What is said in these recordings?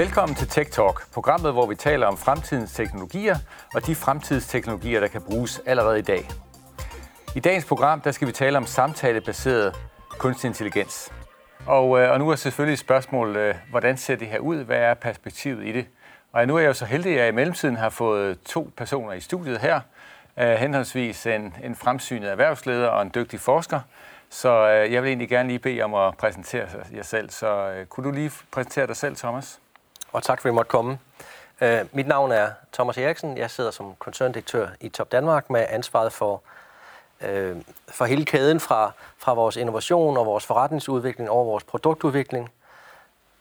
Velkommen til Tech Talk, programmet, hvor vi taler om fremtidens teknologier og de fremtidsteknologier, der kan bruges allerede i dag. I dagens program der skal vi tale om samtalebaseret kunstig intelligens. Og, øh, og nu er selvfølgelig spørgsmålet, spørgsmål, øh, hvordan ser det her ud? Hvad er perspektivet i det? Og nu er jeg jo så heldig, at jeg i mellemtiden har fået to personer i studiet her. Øh, henholdsvis en, en fremsynet erhvervsleder og en dygtig forsker. Så jeg vil egentlig gerne lige bede om at præsentere jer selv. Så kunne du lige præsentere dig selv, Thomas? Og tak for, at I måtte komme. Uh, mit navn er Thomas Eriksen. Jeg sidder som koncerndirektør i Top Danmark med ansvaret for, uh, for hele kæden fra, fra vores innovation og vores forretningsudvikling over vores produktudvikling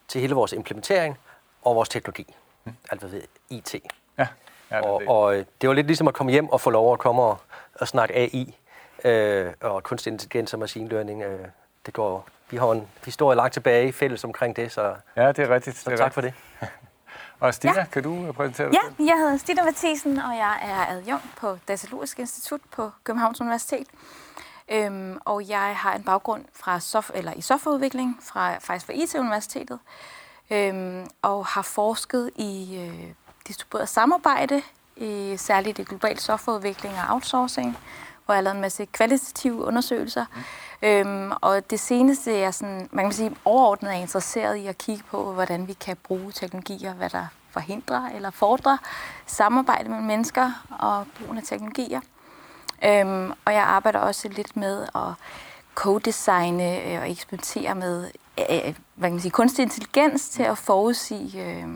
til hele vores implementering og vores teknologi. Mm. Altså ved IT. Ja. Ja, og, og øh, det var lidt ligesom at komme hjem og få lov at komme og, og snakke AI øh, og kunstig intelligens og machine learning. Øh, det går, vi har en historie langt tilbage fælles omkring det, så, ja, det er rigtigt. så det er tak for det. og Stina, ja. kan du præsentere dig Ja, jeg hedder Stina Mathisen, og jeg er adjunkt på Datalogisk Institut på Københavns Universitet. Øhm, og jeg har en baggrund fra soft, eller i softwareudvikling fra faktisk fra IT-universitetet, øhm, og har forsket i øh, distribueret samarbejde, i særligt i global softwareudvikling og outsourcing, hvor jeg har lavet en masse kvalitative undersøgelser. Mm. Øhm, og det seneste, jeg sådan, man kan sige, overordnet er interesseret i at kigge på, hvordan vi kan bruge teknologier, hvad der forhindrer eller fordrer samarbejde mellem mennesker og brugen af teknologier. Øhm, og jeg arbejder også lidt med at co-designe øh, og eksperimentere med øh, hvad kan man sige, kunstig intelligens til at forudsige øh,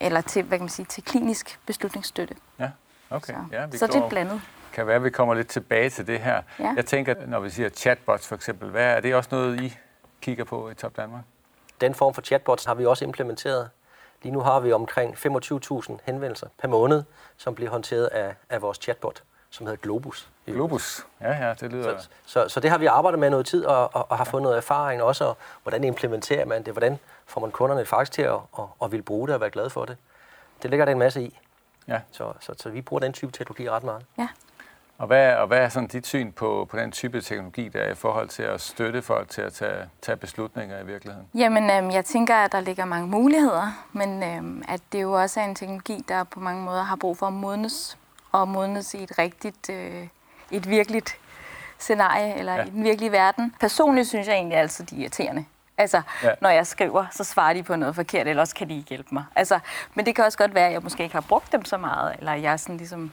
eller til, hvad kan man sige, til klinisk beslutningsstøtte. Ja, okay. Så, ja, vi så det er blandet. Kan være, at vi kommer lidt tilbage til det her. Ja. Jeg tænker, når vi siger chatbots for eksempel, hvad er det også noget, I kigger på i Top Danmark? Den form for chatbots har vi også implementeret. Lige nu har vi omkring 25.000 henvendelser per måned, som bliver håndteret af, af vores chatbot, som hedder Globus. Globus, ja, ja, det lyder... Så, så, så det har vi arbejdet med noget tid, og, og, og har fået noget erfaring også, og hvordan implementerer man det, hvordan får man kunderne faktisk til at og, og vil bruge det og være glade for det. Det ligger der en masse i. Ja. Så, så, så vi bruger den type teknologi ret meget. Ja. Og hvad, og hvad er sådan dit syn på, på den type teknologi, der er i forhold til at støtte folk til at tage, tage beslutninger i virkeligheden? Jamen, øhm, jeg tænker, at der ligger mange muligheder, men øhm, at det jo også er en teknologi, der på mange måder har brug for at modnes, og modnes i et rigtigt, øh, et virkeligt scenarie, eller Ja. i den virkelige verden. Personligt synes jeg egentlig altid, de er irriterende. Altså, ja. når jeg skriver, så svarer de på noget forkert, eller også kan de ikke hjælpe mig. Altså, men det kan også godt være, at jeg måske ikke har brugt dem så meget, eller jeg er sådan ligesom,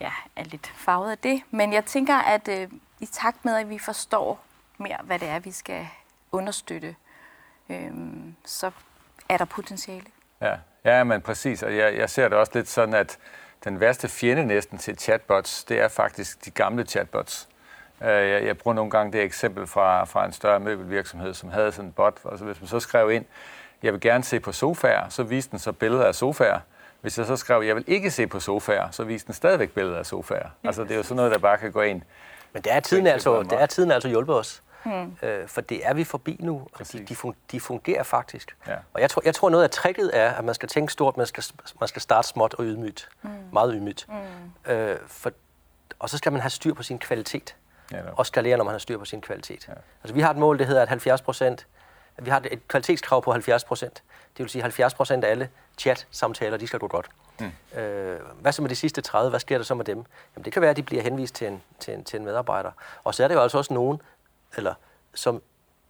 ja, er lidt farvet af det. Men jeg tænker, at øh, i takt med, at vi forstår mere, hvad det er, vi skal understøtte, øh, så er der potentiale. Ja, ja men præcis. Og jeg, jeg ser det også lidt sådan, at den værste fjende næsten til chatbots, det er faktisk de gamle chatbots. Øh, jeg, jeg bruger nogle gange det eksempel fra, fra en større møbelvirksomhed, som havde sådan en bot. Altså hvis man så skrev ind, jeg vil gerne se på sofaer, så viste den så billeder af sofaer. Hvis jeg så skrev, jeg vil ikke se på sofaer, så viste den stadigvæk billeder af sofaer. Altså det er jo sådan noget, der bare kan gå ind. Men det er tiden altså, det er tiden altså hjulpet os. Mm. Øh, for det er vi forbi nu, og de, de, fun, de fungerer faktisk. Ja. Og jeg tror, jeg tror noget af tricket er, at man skal tænke stort, man skal, man skal starte småt og ydmygt. Mm. Meget ydmygt. Mm. Øh, for, og så skal man have styr på sin kvalitet. Ja, og skalere, når man har styr på sin kvalitet. Ja. Altså, vi har et mål, det hedder, at 70 procent, vi har et kvalitetskrav på 70 procent. Det vil sige, at 70 procent af alle chat-samtaler, de skal gå godt. Mm. Øh, hvad så med de sidste 30? Hvad sker der så med dem? Jamen, det kan være, at de bliver henvist til en, til en, til en medarbejder. Og så er der jo altså også nogen, eller, som,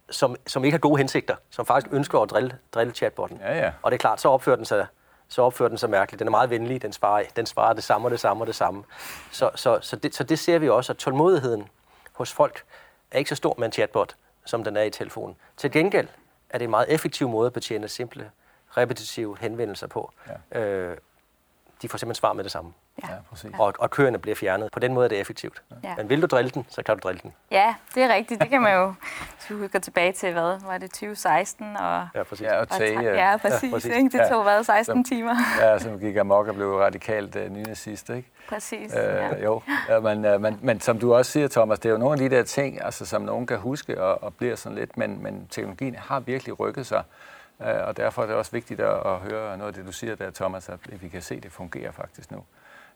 som, som ikke har gode hensigter, som faktisk ønsker at drille, drille chatbotten. Ja, ja. Og det er klart, så opfører den sig, så opfører den sig mærkeligt. Den er meget venlig, den svarer, den svarer det samme og det samme og det samme. Så, så, så, det, så det ser vi også, at tålmodigheden hos folk er ikke så stor med en chatbot, som den er i telefonen. Til gengæld er det en meget effektiv måde at betjene simple, repetitive henvendelser på. Ja. Øh, de får simpelthen svar med det samme. Ja. Ja, præcis. Og, og køerne bliver fjernet. På den måde er det effektivt. Ja. Men vil du drille den, så kan du drille den. Ja, det er rigtigt. Det kan man jo, hvis vi går tilbage til, hvad var det, 2016? Og, Ja, præcis. Ja, og og tage, ta- øh, ja, præcis. Ja, præcis. Ikke? Det tog hvad, 16 Som- timer? ja, som gik amok og blev radikalt uh, nynazist, ikke? Præcis. Øh, ja. Jo, ja, men, øh, men, men som du også siger, Thomas, det er jo nogle af de der ting, altså, som nogen kan huske og, og bliver sådan lidt, men, men teknologien har virkelig rykket sig, Øh, og derfor er det også vigtigt at, at høre noget af det, du siger der, Thomas, at vi kan se, at det fungerer faktisk nu.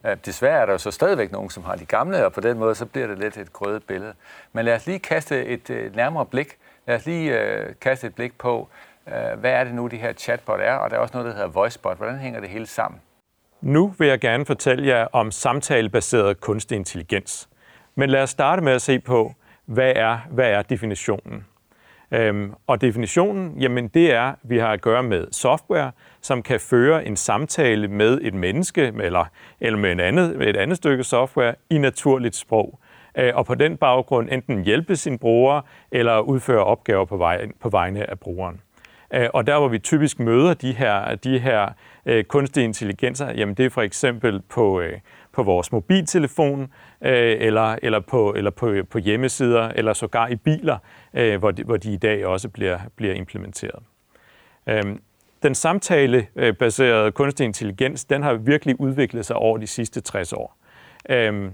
Øh, desværre er der jo så stadigvæk nogen, som har de gamle, og på den måde så bliver det lidt et grødet billede. Men lad os lige kaste et øh, nærmere blik. Lad os lige øh, kaste et blik på, Øh, hvad er det nu, de her chatbot er? Og der er også noget, der hedder voicebot. Hvordan hænger det hele sammen? Nu vil jeg gerne fortælle jer om samtalebaseret kunstig intelligens. Men lad os starte med at se på, hvad er, hvad er definitionen? Øhm, og definitionen, jamen det er, at vi har at gøre med software, som kan føre en samtale med et menneske eller, eller med, en andet, med et andet stykke software i naturligt sprog. Øh, og på den baggrund enten hjælpe sin bruger eller udføre opgaver på, vej, på vegne af brugeren. Øh, og der, hvor vi typisk møder de her, de her øh, kunstige intelligenser, jamen det er for eksempel på, øh, på vores mobiltelefon, øh, eller, eller, på, eller på, på hjemmesider, eller sågar i biler, øh, hvor, de, hvor de i dag også bliver, bliver implementeret. Øhm, den samtalebaserede øh, kunstig intelligens, den har virkelig udviklet sig over de sidste 60 år. Øhm,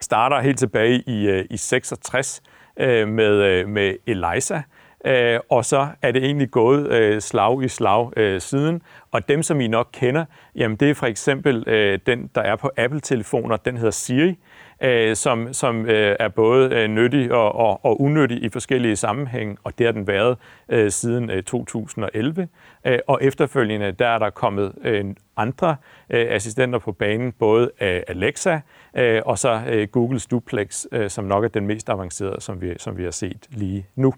starter helt tilbage i, øh, i 66 øh, med, øh, med Eliza, Øh, og så er det egentlig gået øh, slag i slag øh, siden. Og dem, som I nok kender, jamen det er for eksempel øh, den, der er på Apple-telefoner, den hedder Siri, øh, som, som øh, er både øh, nyttig og, og, og unyttig i forskellige sammenhænge, og det har den været øh, siden øh, 2011. Øh, og efterfølgende, der er der kommet øh, andre øh, assistenter på banen, både øh, Alexa øh, og så øh, Googles Duplex, øh, som nok er den mest avancerede, som vi, som vi har set lige nu.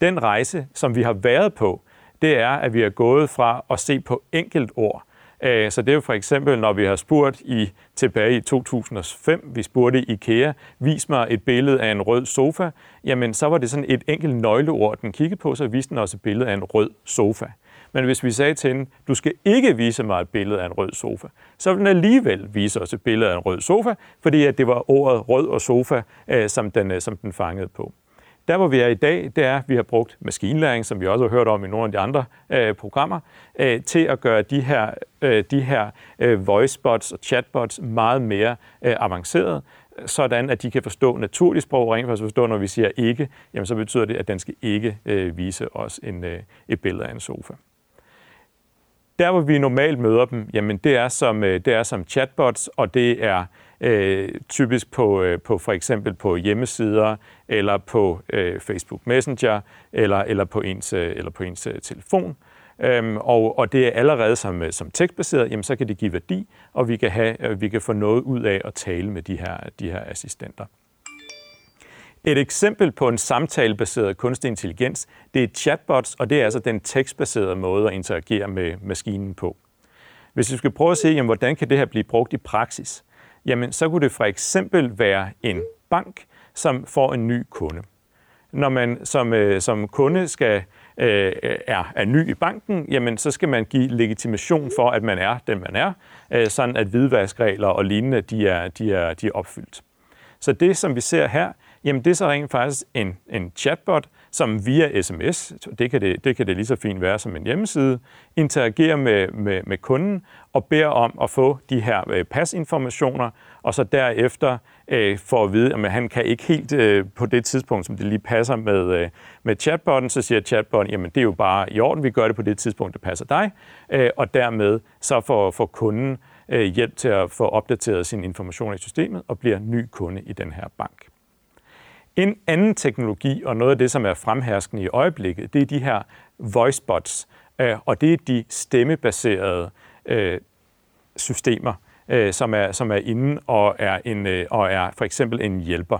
Den rejse, som vi har været på, det er, at vi er gået fra at se på enkelt ord. Øh, så det er jo for eksempel, når vi har spurgt i tilbage i 2005, vi spurgte IKEA, vis mig et billede af en rød sofa, jamen så var det sådan et enkelt nøgleord, den kiggede på, så viste den også et billede af en rød sofa. Men hvis vi sagde til hende, du skal ikke vise mig et billede af en rød sofa, så ville den alligevel vise os et billede af en rød sofa, fordi at det var ordet rød og sofa, øh, som den, øh, som den fangede på. Der, hvor vi er i dag, det er, at vi har brugt maskinlæring, som vi også har hørt om i nogle af de andre øh, programmer, øh, til at gøre de her, øh, de her øh, voicebots og chatbots meget mere øh, avancerede, sådan at de kan forstå naturligt sprog, og rent faktisk forstå, når vi siger ikke, jamen så betyder det, at den skal ikke øh, vise os en, øh, et billede af en sofa. Der, hvor vi normalt møder dem, jamen det er som, øh, det er som chatbots, og det er øh, typisk på, øh, på for eksempel på hjemmesider eller på øh, Facebook Messenger eller, eller på ens, øh, eller på ens øh, telefon. Øhm, og, og det er allerede som, øh, som tekstbaseret, jamen så kan det give værdi, og vi kan, have, vi kan få noget ud af at tale med de her, de her assistenter. Et eksempel på en samtalebaseret kunstig intelligens, det er chatbots, og det er altså den tekstbaserede måde at interagere med maskinen på. Hvis vi skal prøve at se, jamen, hvordan kan det her blive brugt i praksis, jamen så kunne det for eksempel være en bank, som får en ny kunde. Når man som, øh, som kunde skal øh, er, er ny i banken, jamen så skal man give legitimation for, at man er den, man er, øh, sådan at hvidvaskregler og lignende, de er, de er, de er opfyldt. Så det, som vi ser her, jamen det er så rent faktisk en, en chatbot, som via sms, det kan det, det kan det lige så fint være som en hjemmeside, interagerer med, med, med kunden og beder om at få de her øh, pasinformationer, og så derefter øh, får at vide, at han kan ikke helt øh, på det tidspunkt, som det lige passer med, øh, med chatbotten, så siger chatbotten, jamen det er jo bare i orden, vi gør det på det tidspunkt, det passer dig, øh, og dermed så får, får kunden øh, hjælp til at få opdateret sin information i systemet og bliver ny kunde i den her bank. En anden teknologi, og noget af det, som er fremherskende i øjeblikket, det er de her voicebots, øh, og det er de stemmebaserede øh, systemer, øh, som, er, som er inde og er, en, øh, og er for eksempel en hjælper.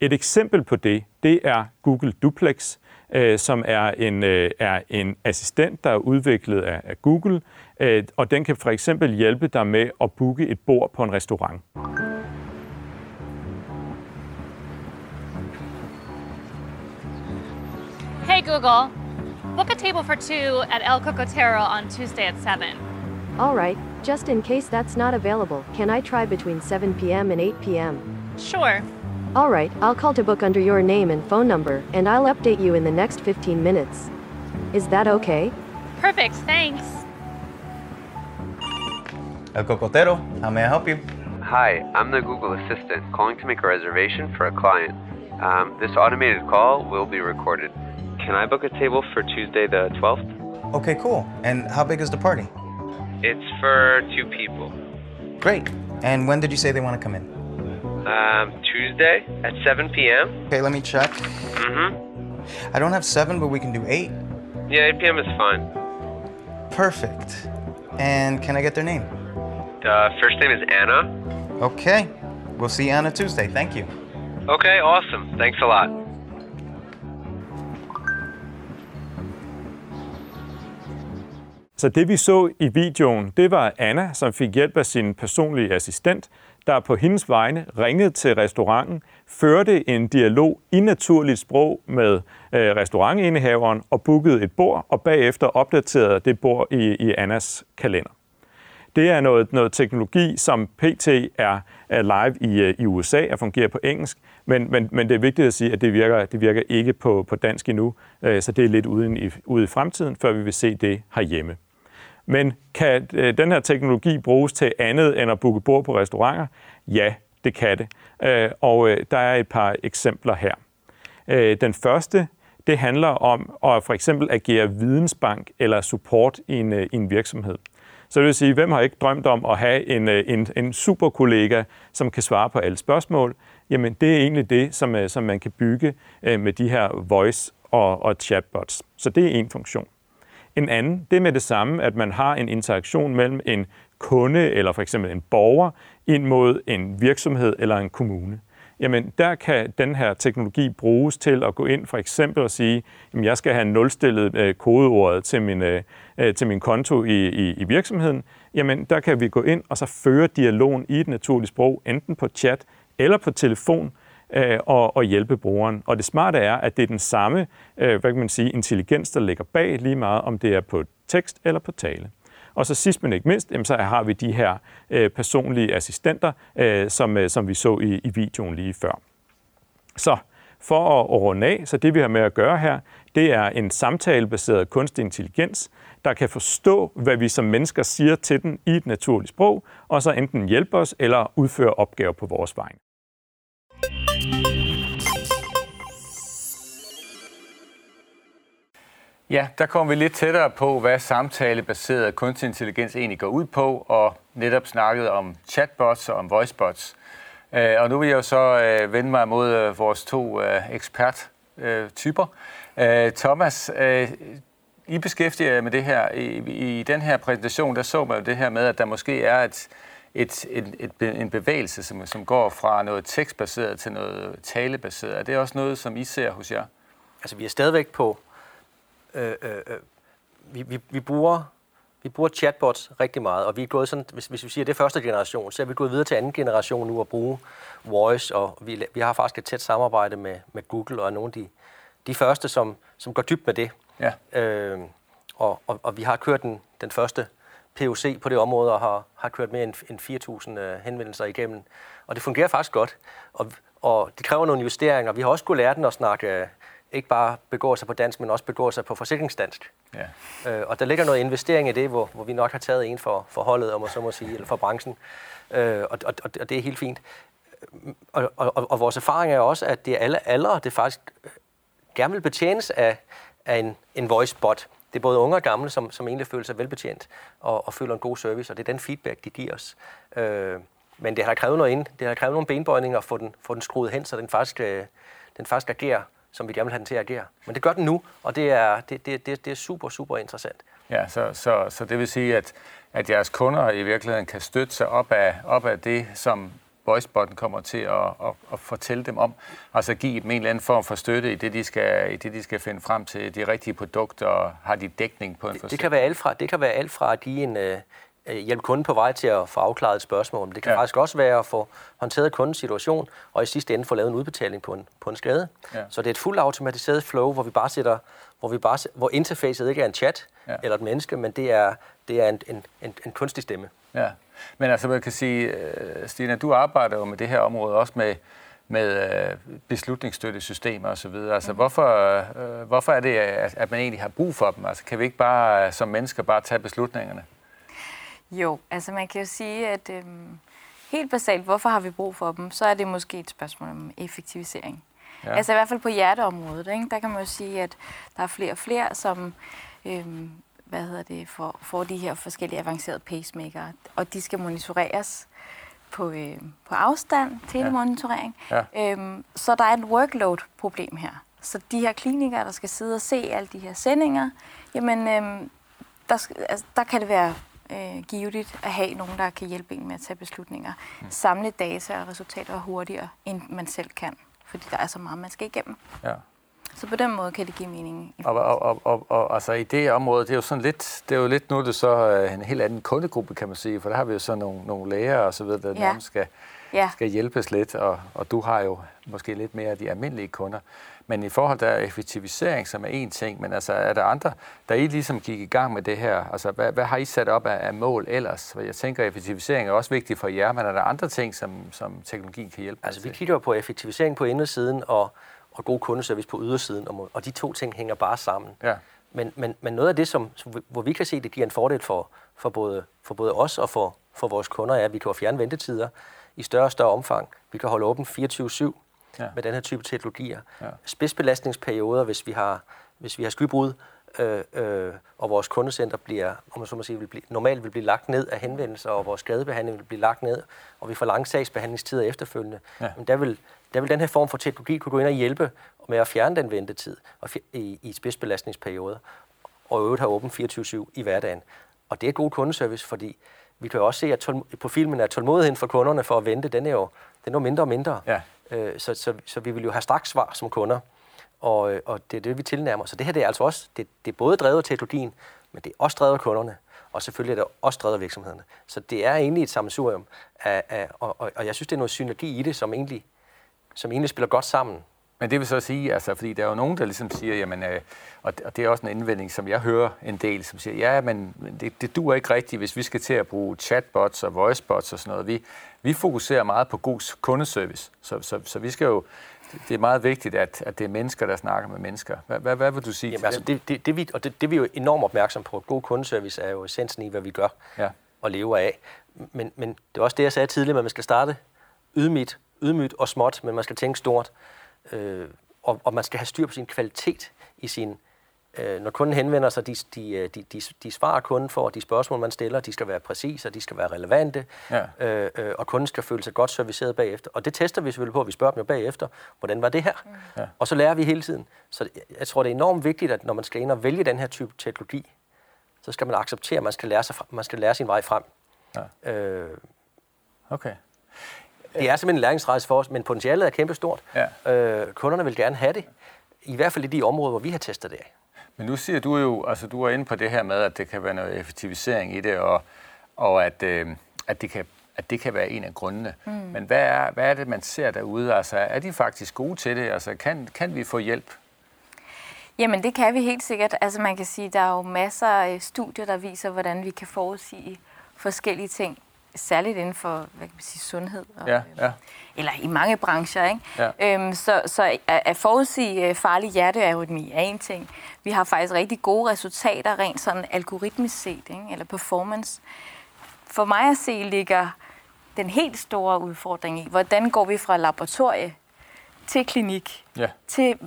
Et eksempel på det, det er Google Duplex, øh, som er en, er en assistent, der er udviklet af, af Google, og den kan for eksempel hjælpe dig med at booke et bord på en restaurant. Hey Google, book a table for two at El Cocotero on Tuesday at 7. All right, just in case that's not available, can I try between 7 p.m. and 8 p.m.? Sure. All right, I'll call to book under your name and phone number, and I'll update you in the next 15 minutes. Is that okay? Perfect, thanks. El Cocotero, how may I help you? Hi, I'm the Google Assistant calling to make a reservation for a client. Um, this automated call will be recorded. Can I book a table for Tuesday the 12th? Okay, cool. And how big is the party? It's for two people. Great. And when did you say they want to come in? Um, Tuesday at 7 p.m. Okay, let me check. Mm-hmm. I don't have seven, but we can do eight. Yeah, 8 p.m. is fine. Perfect. And can I get their name? Uh, first name is Anna. Okay. We'll see you on a Tuesday. Thank you. Okay, awesome. Thanks a lot. Så det vi så i videoen, det var Anna, som fik hjælp af sin personlige assistent, der på hendes vegne ringede til restauranten, førte en dialog i naturligt sprog med øh, restaurantindehaveren og bookede et bord, og bagefter opdaterede det bord i, i Annas kalender. Det er noget, noget teknologi, som PT er, er live i, øh, i USA og fungerer på engelsk, men, men, men det er vigtigt at sige, at det virker, det virker ikke på, på dansk endnu, øh, så det er lidt ude i, ude i fremtiden, før vi vil se det herhjemme. Men kan øh, den her teknologi bruges til andet end at booke bord på restauranter? Ja, det kan det. Øh, og øh, der er et par eksempler her. Øh, den første, det handler om at for eksempel agere vidensbank eller support i en, øh, i en virksomhed. Så det vil sige, hvem har ikke drømt om at have en, øh, en, en superkollega, som kan svare på alle spørgsmål? Jamen, det er egentlig det, som, øh, som man kan bygge øh, med de her voice- og, og chatbots. Så det er en funktion. En anden, det er med det samme, at man har en interaktion mellem en kunde eller for eksempel en borger ind mod en virksomhed eller en kommune. Jamen, der kan den her teknologi bruges til at gå ind for eksempel og sige, at jeg skal have nulstillet øh, kodeordet til min, øh, øh, til min konto i, i, i virksomheden. Jamen, der kan vi gå ind og så føre dialogen i et naturligt sprog, enten på chat eller på telefon, øh, og, og hjælpe brugeren. Og det smarte er, at det er den samme øh, hvad kan man sige, intelligens, der ligger bag lige meget, om det er på tekst eller på tale. Og så sidst men ikke mindst, så har vi de her øh, personlige assistenter, øh, som, øh, som vi så i, i videoen lige før. Så for at runde af, så det vi har med at gøre her, det er en samtalebaseret kunstig intelligens, der kan forstå, hvad vi som mennesker siger til den i et naturligt sprog, og så enten hjælpe os eller udføre opgaver på vores vegne. Ja, der kommer vi lidt tættere på, hvad samtalebaseret kunstig intelligens egentlig går ud på, og netop snakket om chatbots og om voicebots. Øh, og nu vil jeg jo så øh, vende mig mod øh, vores to eksperttyper. Thomas, I beskæftiger jer med det her. I, I den her præsentation, der så man jo det her med, at der måske er et, et, et, et, en bevægelse, som, som går fra noget tekstbaseret til noget talebaseret. Er det også noget, som I ser hos jer? Altså, vi er stadigvæk på... Øh, øh, øh, vi, vi, vi bruger vi bruger chatbots rigtig meget, og vi er gået sådan, hvis, hvis vi siger, det er første generation, så er vi gået videre til anden generation nu at bruge voice, og vi, vi har faktisk et tæt samarbejde med, med Google og nogle af de, de første, som, som går dybt med det. Ja. Øh, og, og, og vi har kørt den, den første POC på det område og har, har kørt mere end, end 4.000 øh, henvendelser igennem. Og det fungerer faktisk godt. Og, og det kræver nogle justeringer. Vi har også kunne lære den at snakke, ikke bare begå sig på dansk, men også begå sig på forsikringsdansk. Ja. Øh, og der ligger noget investering i det, hvor, hvor vi nok har taget en for, for holdet, om man så må sige, eller for branchen. Øh, og, og, og det er helt fint. Og, og, og vores erfaring er også, at det er alle aldre, det faktisk øh, gerne vil betjenes af, af en, en voice bot det er både unge og gamle, som, som egentlig føler sig velbetjent og, og føler en god service, og det er den feedback, de giver os. Øh, men det har krævet noget ind. Det har krævet nogle benbøjninger at få den, få den skruet hen, så den faktisk, øh, den faktisk agerer, som vi gerne vil have den til at agere. Men det gør den nu, og det er, det, det, det, det er super, super interessant. Ja, så, så, så det vil sige, at, at jeres kunder i virkeligheden kan støtte sig op af, op af det, som voicebotten kommer til at, at, at fortælle dem om. Altså give dem en eller anden form for støtte i det, de skal, i det, de skal finde frem til de rigtige produkter, og har de dækning på en det, det kan være alt fra, det kan være alt fra at give en, uh, hjælpe kunden på vej til at få afklaret et spørgsmål. Men det kan ja. faktisk også være at få håndteret kundens situation, og i sidste ende få lavet en udbetaling på en, på en skade. Ja. Så det er et fuldt automatiseret flow, hvor vi bare sætter, hvor, vi bare, hvor interfacet ikke er en chat ja. eller et menneske, men det er, det er en, en, en, en kunstig stemme. Ja. Men altså, man kan sige, øh, Stina, du arbejder jo med det her område også med, med øh, beslutningsstøttesystemer osv. Altså, mm. hvorfor, øh, hvorfor er det, at man egentlig har brug for dem? Altså, kan vi ikke bare som mennesker bare tage beslutningerne? Jo, altså man kan jo sige, at øh, helt basalt, hvorfor har vi brug for dem? Så er det måske et spørgsmål om effektivisering. Ja. Altså i hvert fald på hjerteområdet, ikke? der kan man jo sige, at der er flere og flere, som øh, hvad hedder det, for, for de her forskellige avancerede pacemaker, og de skal monitoreres på, øh, på afstand, telemonitorering. Ja. Ja. Øhm, så der er et workload-problem her. Så de her klinikere, der skal sidde og se alle de her sendinger, jamen øhm, der, altså, der kan det være øh, givetigt at have nogen, der kan hjælpe en med at tage beslutninger. Mm. Samle data og resultater hurtigere, end man selv kan, fordi der er så meget, man skal igennem. Ja. Så på den måde kan det give mening. Og, og, og, og, og altså i det område, det er jo sådan lidt, det er jo lidt nu det så øh, en helt anden kundegruppe, kan man sige, for der har vi jo så nogle, nogle læger og så videre, der Ja. nærmest skal, Ja. skal hjælpes lidt, og, og du har jo måske lidt mere af de almindelige kunder. Men i forhold til effektivisering, som er en ting, men altså er der andre, der I ligesom gik i gang med det her, altså hvad, hvad har I sat op af, af mål ellers? For jeg tænker, at effektivisering er også vigtigt for jer, men er der andre ting, som, som teknologien kan hjælpe Altså, vi kigger på effektivisering på indersiden og, og god kundeservice på ydersiden, og, og de to ting hænger bare sammen. Ja. Men, men, men noget af det, som, hvor vi kan se, det giver en fordel for, for, både, for både os og for, for vores kunder, er, at vi kan fjerne ventetider i større og større omfang. Vi kan holde åben 24-7 Ja. med den her type teknologier. Ja. Spidsbelastningsperioder, hvis vi har, hvis vi har skybrud, øh, øh, og vores kundecenter bliver, om man så må sige, vil blive, normalt vil blive lagt ned af henvendelser, og vores skadebehandling vil blive lagt ned, og vi får lange sagsbehandlingstider efterfølgende, Ja. men der vil, der vil den her form for teknologi kunne gå ind og hjælpe med at fjerne den ventetid og i, i spidsbelastningsperioder, og i øvrigt have åben 24-7 i hverdagen. Og det er god kundeservice, fordi vi kan jo også se, at på filmen er tålmodigheden for kunderne for at vente, den er jo, den er jo mindre og mindre. Ja. Øh, så, så, så vi vil jo have straks svar som kunder, og, øh, og det er det, vi tilnærmer. Så det her det er altså også, det, det er både drevet af teknologien, men det er også drevet af kunderne, og selvfølgelig er det også drevet af virksomhederne. Så det er egentlig et sammensurium, af, af, og, og, og jeg synes, det er noget synergi i det, som egentlig, som egentlig spiller godt sammen. Men det vil så sige, altså, fordi der er jo nogen, der ligesom siger, jamen, øh, og, det- og det er også en indvending, som jeg hører en del, som siger, ja, men men det, det duer ikke rigtigt, hvis vi skal til at bruge chatbots og voicebots og sådan noget. Vi, vi fokuserer meget på god kundeservice, så, så, så vi skal jo, det er meget vigtigt, at, at det er mennesker, der snakker med mennesker. Hvad, hvad, hvad vil du sige Jamen, til altså, det, det, det, vi, og det, det vi er jo enormt opmærksom på. God kundeservice er jo essensen i, hvad vi gør Ja. og lever af. Men, men det er også det, jeg sagde tidligere, at man skal starte ydmygt, ydmygt og småt, men man skal tænke stort. Øh, og, og man skal have styr på sin kvalitet i sin... Øh, når kunden henvender sig, de, de, øh, de, de, de svarer kunden for, de spørgsmål, man stiller, de skal være præcise, og de skal være relevante, Ja. øh, øh, og kunden skal føle sig godt serviceret bagefter. Og det tester vi selvfølgelig på, vi spørger dem jo bagefter, hvordan var det her? Ja. Og så lærer vi hele tiden. Så jeg- tror, det er enormt vigtigt, at når man skal ind og vælge den her type teknologi, så skal man acceptere, at man skal lære, sig man skal lære sin vej frem. Ja. Øh, Okay. det er simpelthen en læringsrejse for os, men potentialet er kæmpestort. Ja. Øh, kunderne vil gerne have det, i hvert fald i de områder, hvor vi har testet det af. Men nu siger du jo, altså du er inde på det her med, at det kan være noget effektivisering i det, og, og at, øh, at, det kan, at det kan være en af grundene. Mm. Men hvad er, hvad er det, man ser derude? Altså, er de faktisk gode til det? Altså, kan, kan vi få hjælp? Jamen, det kan vi helt sikkert. Altså, man kan sige, der er jo masser af studier, der viser, hvordan vi kan forudsige forskellige ting, særligt inden for hvad kan man sige, sundhed. Og, Ja, ja. Eller i mange brancher, ikke? Ja. Øhm, så, så at, forudsige øh, farlig hjertearytmi er en ting. Vi har faktisk rigtig gode resultater, rent sådan algoritmisk set, ikke? eller performance. For mig at se ligger den helt store udfordring i, hvordan går vi fra laboratorie til klinik, Ja. til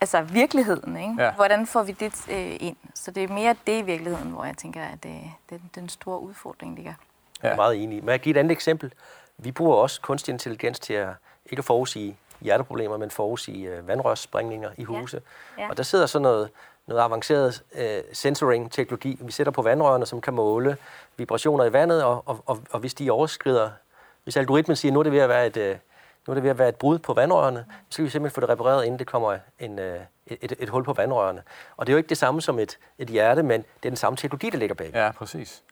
altså virkeligheden. Ikke? Ja. Hvordan får vi det øh, ind? Så det er mere det i virkeligheden, hvor jeg tænker, at det, den, den store udfordring ligger. Er meget enig. Må jeg give et andet eksempel? Vi bruger også kunstig intelligens til at ikke at forudsige hjerteproblemer, men forudsige øh, vandrørssprængninger i huse. Ja. Og der sidder så noget, noget avanceret øh, sensoring-teknologi, vi sætter på vandrørene, som kan måle vibrationer i vandet, og, og, og, og hvis de overskrider, hvis algoritmen siger, nu er det ved at være et, øh, nu er det ved at være et brud på vandrørene, så kan vi simpelthen få det repareret, inden det kommer en, øh, et, et, et hul på vandrørene. Og det er jo ikke det samme som et, et hjerte, men det er den samme teknologi, der ligger bag. Ja, præcis.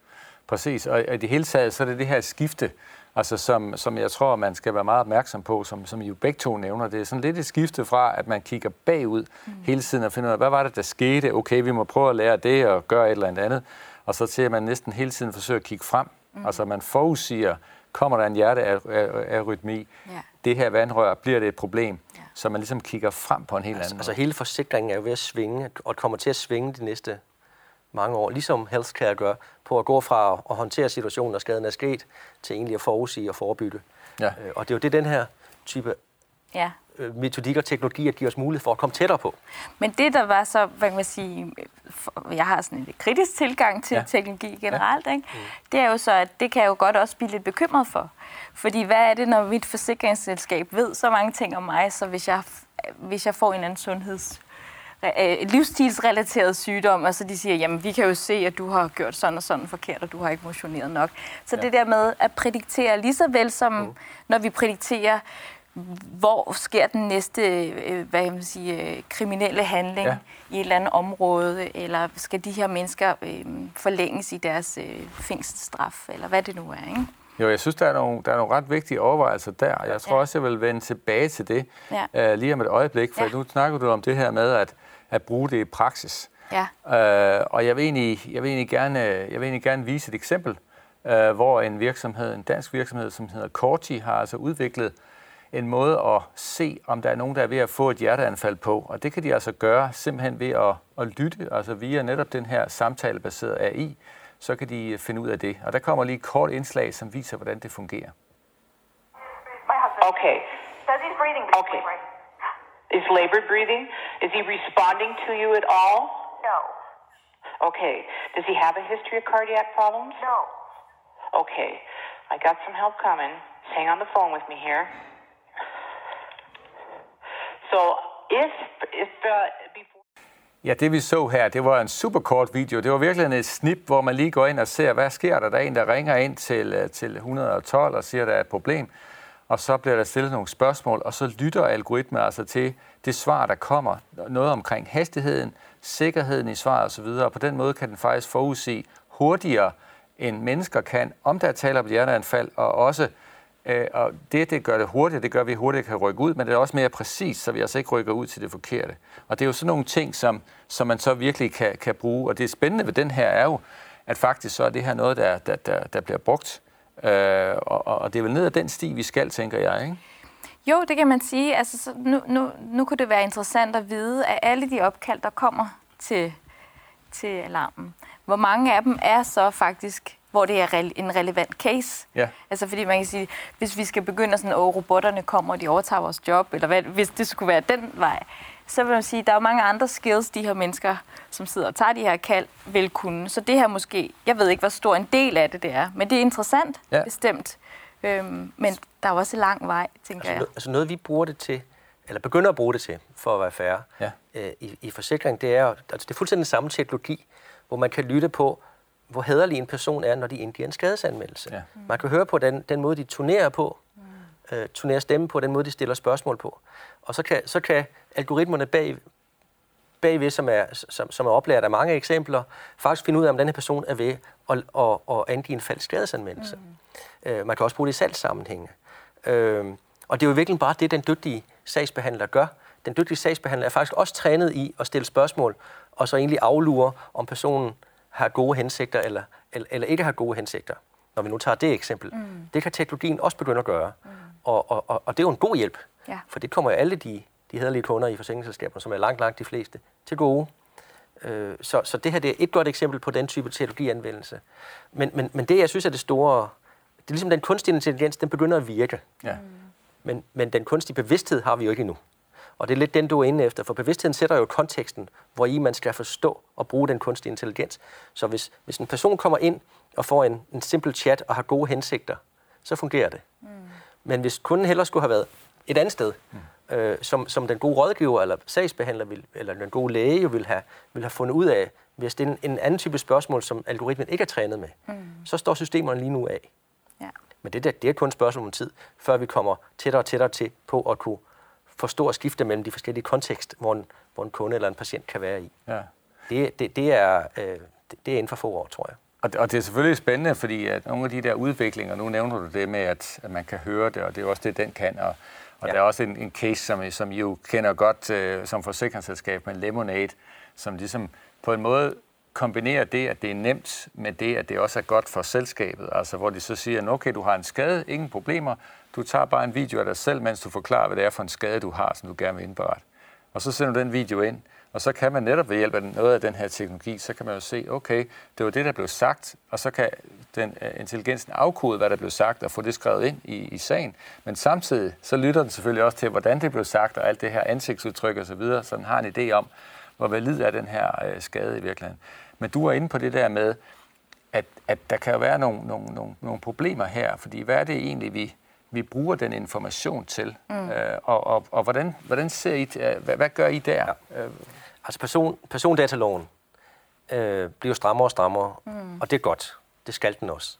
Præcis, og i det hele taget, så er det det her skifte, altså som, som jeg tror, man skal være meget opmærksom på, som, som I jo begge to nævner. Det er sådan lidt et skifte fra, at man kigger bagud mm. hele tiden og finder ud af, hvad var det, der skete? Okay, vi må prøve at lære det og gøre et eller andet andet. Og så til, at man næsten hele tiden forsøger at kigge frem. Mm. Altså man forudsiger, kommer der en hjertearytmi? Ja. Det her vandrør, bliver det et problem? Ja. Så man ligesom kigger frem på en helt anden Altså måde. hele forsikringen er jo ved at svinge, og kommer til at svinge de næste mange år, ligesom healthcare gør, på at gå fra at håndtere situationen, når skaden er sket, til egentlig at forudsige og forebygge. Ja. Øh, Og det er jo det, den her type Ja. øh, metodik og teknologi at give os mulighed for at komme tættere på. Men det, der var så, hvad kan man sige, jeg har sådan en lidt kritisk tilgang til Ja. ja. teknologi generelt, ikke? det er jo så, at det kan jeg jo godt også blive lidt bekymret for. Fordi hvad er det, når mit forsikringsselskab ved så mange ting om mig, så hvis jeg hvis jeg får en anden sundheds øh, livsstilsrelateret sygdom, og så de siger, jamen vi kan jo se, at du har gjort sådan og sådan forkert, og du har ikke motioneret nok. Så ja. det der med at prediktere, lige så vel som mm. når vi predikterer, hvor sker den næste øh, hvad kan man sige, øh, kriminelle handling ja. i et eller andet område, eller skal de her mennesker øh, forlænges i deres øh, fængselsstraf, eller hvad det nu er, ikke? Jo, jeg synes, der er nogle, der er nogle ret vigtige overvejelser der. Jeg tror ja. også, jeg vil vende tilbage til det ja. uh, lige om et øjeblik, for ja. nu snakker du om det her med at, at bruge det i praksis. Ja. Uh, og jeg vil, egentlig, jeg, vil egentlig gerne, jeg vil egentlig gerne vise et eksempel, uh, hvor en virksomhed, en dansk virksomhed, som hedder Corti, har altså udviklet en måde at se, om der er nogen, der er ved at få et hjerteanfald på. Og det kan de altså gøre simpelthen ved at, at lytte, altså via netop den her samtalebaserede AI, så kan de finde ud af det. Og der kommer lige et kort indslag, som viser, hvordan det fungerer. Okay. Okay. Is labored breathing? Is he responding to you at all? No. Okay. Does he have a history of cardiac problems? No. Okay. I got some help coming. hang on the phone with me here. So if if uh, before Ja, det vi så her, det var en super kort video. Det var virkelig et snip, hvor man lige går ind og ser, hvad sker der? Der er en, der ringer ind til, øh, til 112 og siger, at der er et problem. Og så bliver der stillet nogle spørgsmål, og så lytter algoritmen altså til det svar, der kommer. Noget omkring hastigheden, sikkerheden i svaret osv. Og på den måde kan den faktisk forudse hurtigere, end mennesker kan, om der taler om hjerteanfald, og også Øh, og det, det gør det hurtigt, det gør, at vi hurtigt kan rykke ud, men det er også mere præcis, så vi altså ikke rykker ud til det forkerte. Og det er jo sådan nogle ting, som, som man så virkelig kan, kan bruge. Og det spændende ved den her er jo, at faktisk så er det her noget, der, der, der, der bliver brugt. Øh, og, og det er vel ned ad den sti, vi skal, tænker jeg, ikke? Jo, det kan man sige. Altså, så nu, nu, nu kunne det være interessant at vide, at alle de opkald, der kommer til, til alarmen, hvor mange af dem er så faktisk hvor det er en relevant case. Ja. Altså fordi man kan sige, hvis vi skal begynde sådan, at robotterne kommer, og de overtager vores job, eller hvad, hvis det skulle være den vej, så vil man sige, at der er mange andre skills, de her mennesker, som sidder og tager de her kald, vil kunne. Så det her måske, jeg ved ikke, hvor stor en del af det det er, men det er interessant, ja. bestemt. Øhm, men der er også en lang vej, tænker altså, jeg. Altså noget, vi bruger det til, eller begynder at bruge det til, for at være færre, ja. øh, i, i forsikring, det er, altså det er fuldstændig den samme teknologi, hvor man kan lytte på, hvor hederlig en person er, når de indgiver en skadesanmeldelse. Ja. Man kan høre på den, den måde, de turnerer på, mm. øh, turnerer stemme på, den måde, de stiller spørgsmål på. Og så kan, så kan algoritmerne bag, bagved, som er, som, som er oplært af mange eksempler, faktisk finde ud af, om den her person er ved at, at, at angive en falsk skadesanmeldelse. Mm. Øh, man kan også bruge det i salgssammenhænge. Øh, og det er jo virkelig bare det, den dygtige sagsbehandler gør. Den dygtige sagsbehandler er faktisk også trænet i at stille spørgsmål, og så egentlig aflure, om personen har gode hensigter eller, eller, eller ikke har gode hensigter. Når vi nu tager det eksempel. Mm. Det kan teknologien også begynde at gøre. Mm. Og, og, og, og det er jo en god hjælp. Ja. For det kommer jo alle de, de hederlige kunder i forsikringsselskaberne, som er langt, langt de fleste, til gode. Øh, så, så det her det er et godt eksempel på den type teknologianvendelse. Men, men, men det, jeg synes er det store, det er ligesom den kunstige intelligens, den begynder at virke. Ja. Men, men den kunstige bevidsthed har vi jo ikke endnu. Og det er lidt den, du er inde efter, for bevidstheden sætter jo konteksten, hvor i man skal forstå og bruge den kunstige intelligens. Så hvis, hvis en person kommer ind og får en, en simpel chat og har gode hensigter, så fungerer det. Mm. Men hvis kunden heller skulle have været et andet sted, mm. Øh, som, som den gode rådgiver eller sagsbehandler vil, eller den gode læge jo vil have, vil have fundet ud af, ved at stille en anden type spørgsmål, som algoritmen ikke er trænet med, mm. så står systemerne lige nu af. Ja. Men det, der, det er kun et spørgsmål om tid, før vi kommer tættere og tættere til på at kunne forstå at skifte mellem de forskellige kontekst, hvor en, hvor en kunde eller en patient kan være i. Ja. Det, det, det, er, øh, det, det er inden for få år, tror jeg. Og det, og det er selvfølgelig spændende, fordi at nogle af de der udviklinger, nu nævner du det med, at, at man kan høre det, og det er også det, den kan. Og, og ja. der er også en, en case, som, som I jo kender godt øh, som forsikringsselskab med Lemonade, som ligesom på en måde kombinerer det, at det er nemt, med det, at det også er godt for selskabet. Altså hvor de så siger, okay, du har en skade, ingen problemer, du tager bare en video af dig selv, mens du forklarer, hvad det er for en skade, du har, som du gerne vil indberette. Og så sender du den video ind, og så kan man netop ved hjælp af noget af den her teknologi, så kan man jo se, okay, det var det, der blev sagt, og så kan den uh, intelligensen afkode, hvad der blev sagt, og få det skrevet ind i, i sagen. Men samtidig, så lytter den selvfølgelig også til, hvordan det blev sagt, og alt det her ansigtsudtryk og så videre, så den har en idé om, hvor valid er den her uh, skade i virkeligheden. Men du er inde på det der med, at, at der kan være nogle, nogle, nogle, nogle problemer her, fordi hvad er det egentlig, vi, vi bruger den information til. Mm. Øh, og og, og hvordan, hvordan ser I, øh, hvad, hvad gør I der? Ja. Altså person, persondataloven øh, bliver strammere og strammere, mm. og det er godt. Det skal den også.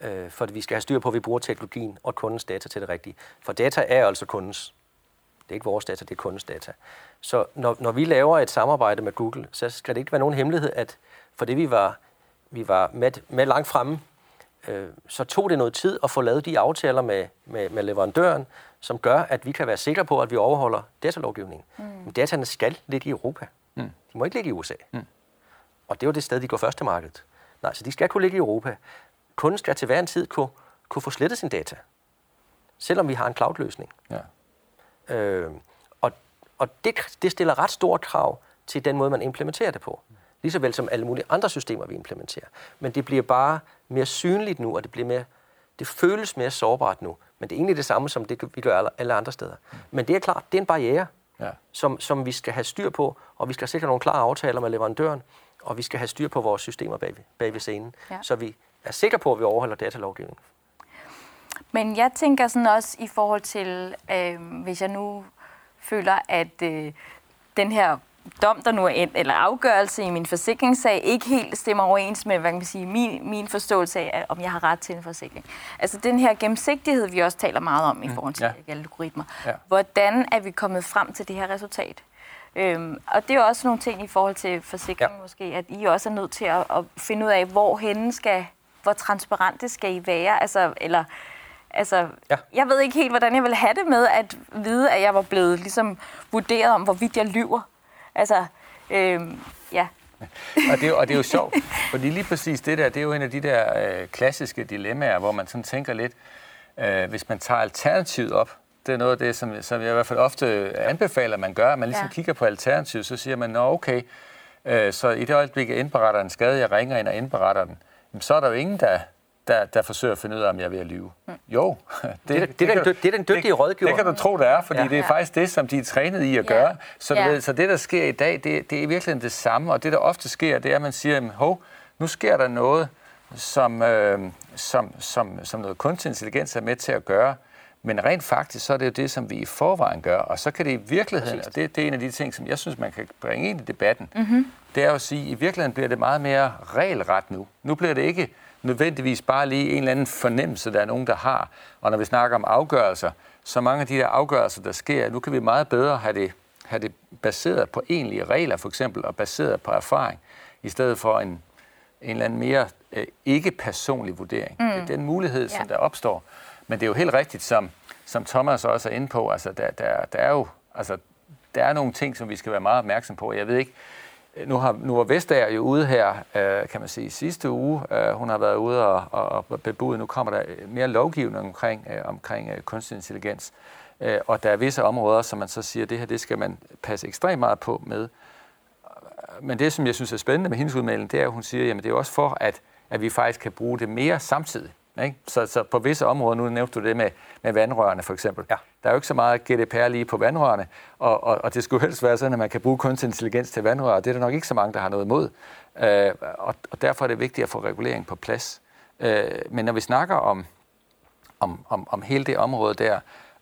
Øh, for vi skal have styr på, at vi bruger teknologien og kundens data til det rigtige. For data er altså kundens. Det er ikke vores data, det er kundens data. Så når, når vi laver et samarbejde med Google, så skal det ikke være nogen hemmelighed, at for det vi var, vi var med, med langt fremme, øh, så tog det noget tid at få lavet de aftaler med, med, med leverandøren, som gør, at vi kan være sikre på, at vi overholder datalovgivningen. Mm. Men dataene skal ligge i Europa. Mm. De må ikke ligge i USA. Mm. Og det er jo det sted, de går først til markedet. Nej, så de skal kunne ligge i Europa. Kunden skal til hver en tid kunne, kunne få slettet sin data, selvom vi har en cloud-løsning. Ja. Øh, og og det, det stiller ret store krav til den måde, man implementerer det på. Lige så vel som alle mulige andre systemer, vi implementerer. Men det bliver bare mere synligt nu, og det, bliver mere, det føles mere sårbart nu. Men det er egentlig det samme, som det, vi gør alle andre steder. Men det er klart, det er en barriere, ja. som, som vi skal have styr på, og vi skal sikre nogle klare aftaler med leverandøren, og vi skal have styr på vores systemer bag, bag ved scenen, ja. så vi er sikre på, at vi overholder datalovgivningen. Men jeg tænker sådan også i forhold til, øh, hvis jeg nu føler, at øh, den her dom, der nu er endt, eller afgørelse i min forsikringssag, ikke helt stemmer overens med, hvad kan man sige, min, min forståelse af, om jeg har ret til en forsikring. Altså den her gennemsigtighed, vi også taler meget om i mm, forhold til ja. algoritmer. Ja. Hvordan er vi kommet frem til det her resultat? Øhm, og det er også nogle ting i forhold til forsikring ja. måske, at I også er nødt til at, at finde ud af, hvor henne skal, hvor transparent det skal I være, altså, eller Altså, ja. jeg ved ikke helt, hvordan jeg vil have det med at vide, at jeg var blevet ligesom vurderet om, hvorvidt jeg lyver. Altså, øhm, ja. og, det er, og det er jo sjovt, fordi lige præcis det der, det er jo en af de der øh, klassiske dilemmaer, hvor man sådan tænker lidt, øh, hvis man tager alternativet op, det er noget af det, som, som jeg i hvert fald ofte anbefaler, man gør, at man ligesom ja. kigger på alternativet, så siger man, nå okay, øh, så i det øjeblik, jeg indberetter en skade, jeg ringer ind og indberetter den, så er der jo ingen, der, der, der forsøger at finde ud af, om jeg er ved at lyve. Mm. Jo. Det, det, det, det, det, det er den dygtige det, rådgiver. Det kan du tro, det er, fordi ja. det er faktisk det, som de er trænet i at ja. gøre. Så, ja. det, så det, der sker i dag, det, det er virkelig det samme, og det, der ofte sker, det er, at man siger, hov, nu sker der noget, som, øh, som, som, som noget kunstig intelligens er med til at gøre, men rent faktisk, så er det jo det, som vi i forvejen gør, og så kan det i virkeligheden, og det, det er en af de ting, som jeg synes, man kan bringe ind i debatten, mm-hmm. det er jo at sige, at i virkeligheden bliver det meget mere regelret nu. Nu bliver det ikke nødvendigvis bare lige en eller anden fornemmelse, der er nogen, der har. Og når vi snakker om afgørelser, så mange af de der afgørelser, der sker, nu kan vi meget bedre have det, have det baseret på egentlige regler, for eksempel, og baseret på erfaring, i stedet for en, en eller anden mere øh, ikke-personlig vurdering. Mm. Det er den mulighed, som ja. der opstår. Men det er jo helt rigtigt, som, som Thomas også er inde på, altså der, der, der er jo altså, der er nogle ting, som vi skal være meget opmærksom på. Jeg ved ikke, nu har nu var Vestager jo ude her, øh, kan man sige, sidste uge. Øh, hun har været ude og, og, og bebudet, nu kommer der mere lovgivning omkring, øh, omkring øh, kunstig intelligens. Øh, og der er visse områder, som man så siger, det her det skal man passe ekstremt meget på med. Men det, som jeg synes er spændende med hendes udmelding, det er, at hun siger, at det er også for, at, at vi faktisk kan bruge det mere samtidig. Ikke? Så, så på visse områder, nu nævnte du det med, med vandrørene for eksempel, ja. der er jo ikke så meget GDPR lige på vandrørene, og, og, og det skulle helst være sådan, at man kan bruge kunstig intelligens til vandrør, og det er der nok ikke så mange, der har noget imod. Øh, og, og derfor er det vigtigt at få regulering på plads. Øh, men når vi snakker om, om, om, om hele det område der,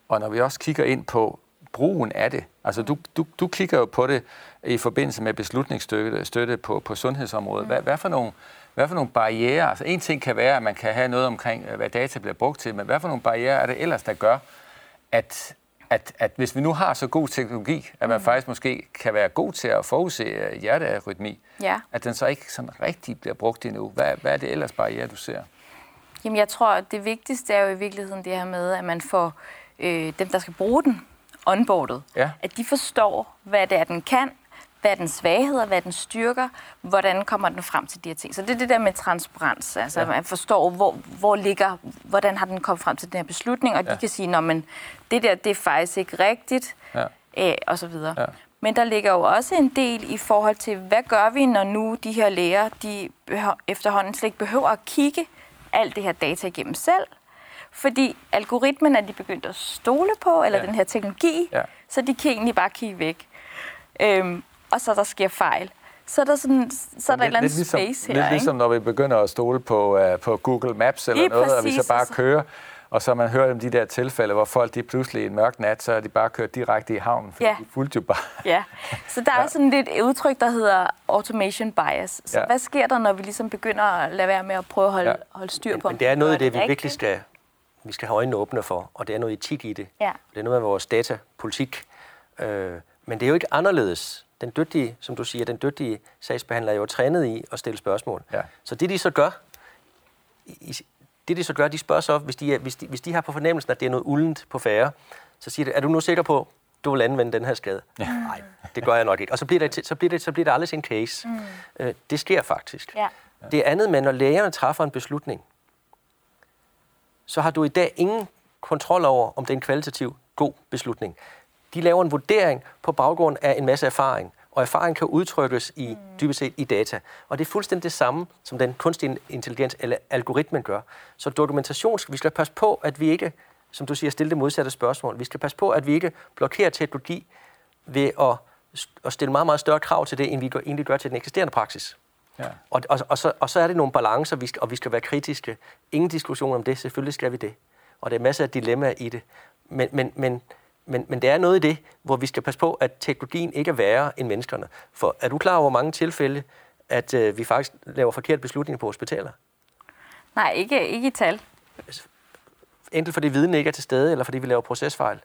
og når vi også kigger ind på brugen af det, altså du, du, du kigger jo på det i forbindelse med beslutningsstøtte støtte på, på sundhedsområdet. Hvad, hvad for nogle hvad for nogle barriere, altså en ting kan være, at man kan have noget omkring, øh, hvad data bliver brugt til, men hvad for nogle barriere er det ellers, der gør, at, at, at hvis vi nu har så god teknologi, at man mm. faktisk måske kan være god til at forudse øh, hjertearytmi, ja. at den så ikke sådan rigtig bliver brugt endnu. Hvad, hvad er det ellers barriere, du ser? Jamen jeg tror, at det vigtigste er jo i virkeligheden det her med, at man får øh, dem, der skal bruge den, onboardet. Ja. At de forstår, hvad det er, den kan, hvad er den svagheder, hvad er den styrker, hvordan kommer den frem til de her ting. Så det er det der med transparens, altså ja. man forstår, hvor, hvor ligger, hvordan har den kommet frem til den her beslutning, og ja. de kan sige, at det der, det er faktisk ikke rigtigt, ja. øh, og så videre. Ja. Men der ligger jo også en del i forhold til, hvad gør vi, når nu de her læger, de efterhånden slet ikke behøver at kigge alt det her data igennem selv, fordi algoritmen er de begyndt at stole på, eller ja. den her teknologi, ja. så de kan egentlig bare kigge væk. Øhm, og så der sker fejl. Så er der, sådan, så er der lidt, et eller andet ligesom, space her. Lidt ligesom når vi begynder at stole på, uh, på Google Maps eller Lige noget, præcis, og vi så bare kører. Og så man hører om de der tilfælde, hvor folk de pludselig en mørk nat, så er de bare kørt direkte i havnen, fordi Ja. de fulgte jo bare. Ja, så der er sådan lidt et udtryk, der hedder automation bias. Så Ja. ja. hvad sker der, når vi ligesom begynder at lade være med at prøve at holde, Ja. ja. holde styr på, om Men det er noget af det, vi rigtigt? virkelig skal, vi skal have øjnene åbne for, og det er noget etik i det. Ja. Det er noget af vores datapolitik. Øh, men det er jo ikke anderledes. Den dygtige, som du siger, den dygtige sagsbehandler er jo trænet i at stille spørgsmål. Ja. Så det, de så gør, i, det, de så gør, de spørger så, hvis de, er, hvis, de, hvis de har på fornemmelsen, at det er noget uldent på færre, så siger de, er du nu sikker på, du vil anvende den her skade? Ja. Nej, det gør jeg nok ikke. Og så bliver det, så bliver det, så bliver det aldrig en case. Mm. Øh, det sker faktisk. Ja. Det andet med, når lægerne træffer en beslutning, så har du i dag ingen kontrol over, om det er en kvalitativ god beslutning. De laver en vurdering på baggrund af en masse erfaring, og erfaring kan udtrykkes i dybest set i data. Og det er fuldstændig det samme, som den kunstige intelligens eller algoritmen gør. Så dokumentation, vi skal passe på, at vi ikke, som du siger, stille det modsatte spørgsmål. Vi skal passe på, at vi ikke blokerer teknologi ved at, at stille meget, meget større krav til det, end vi gør- egentlig gør til den eksisterende praksis. Ja. Og, og, og, så, og så er det nogle balancer, vi skal, og vi skal være kritiske. Ingen diskussion om det, selvfølgelig skal vi det. Og der er masser af dilemmaer i det. Men, men, men, men, men der er noget i det, hvor vi skal passe på, at teknologien ikke er værre end menneskerne. For er du klar over mange tilfælde, at øh, vi faktisk laver forkerte beslutninger på hospitaler? Nej, ikke, ikke i tal. Enten fordi viden ikke er til stede, eller fordi vi laver procesfejl.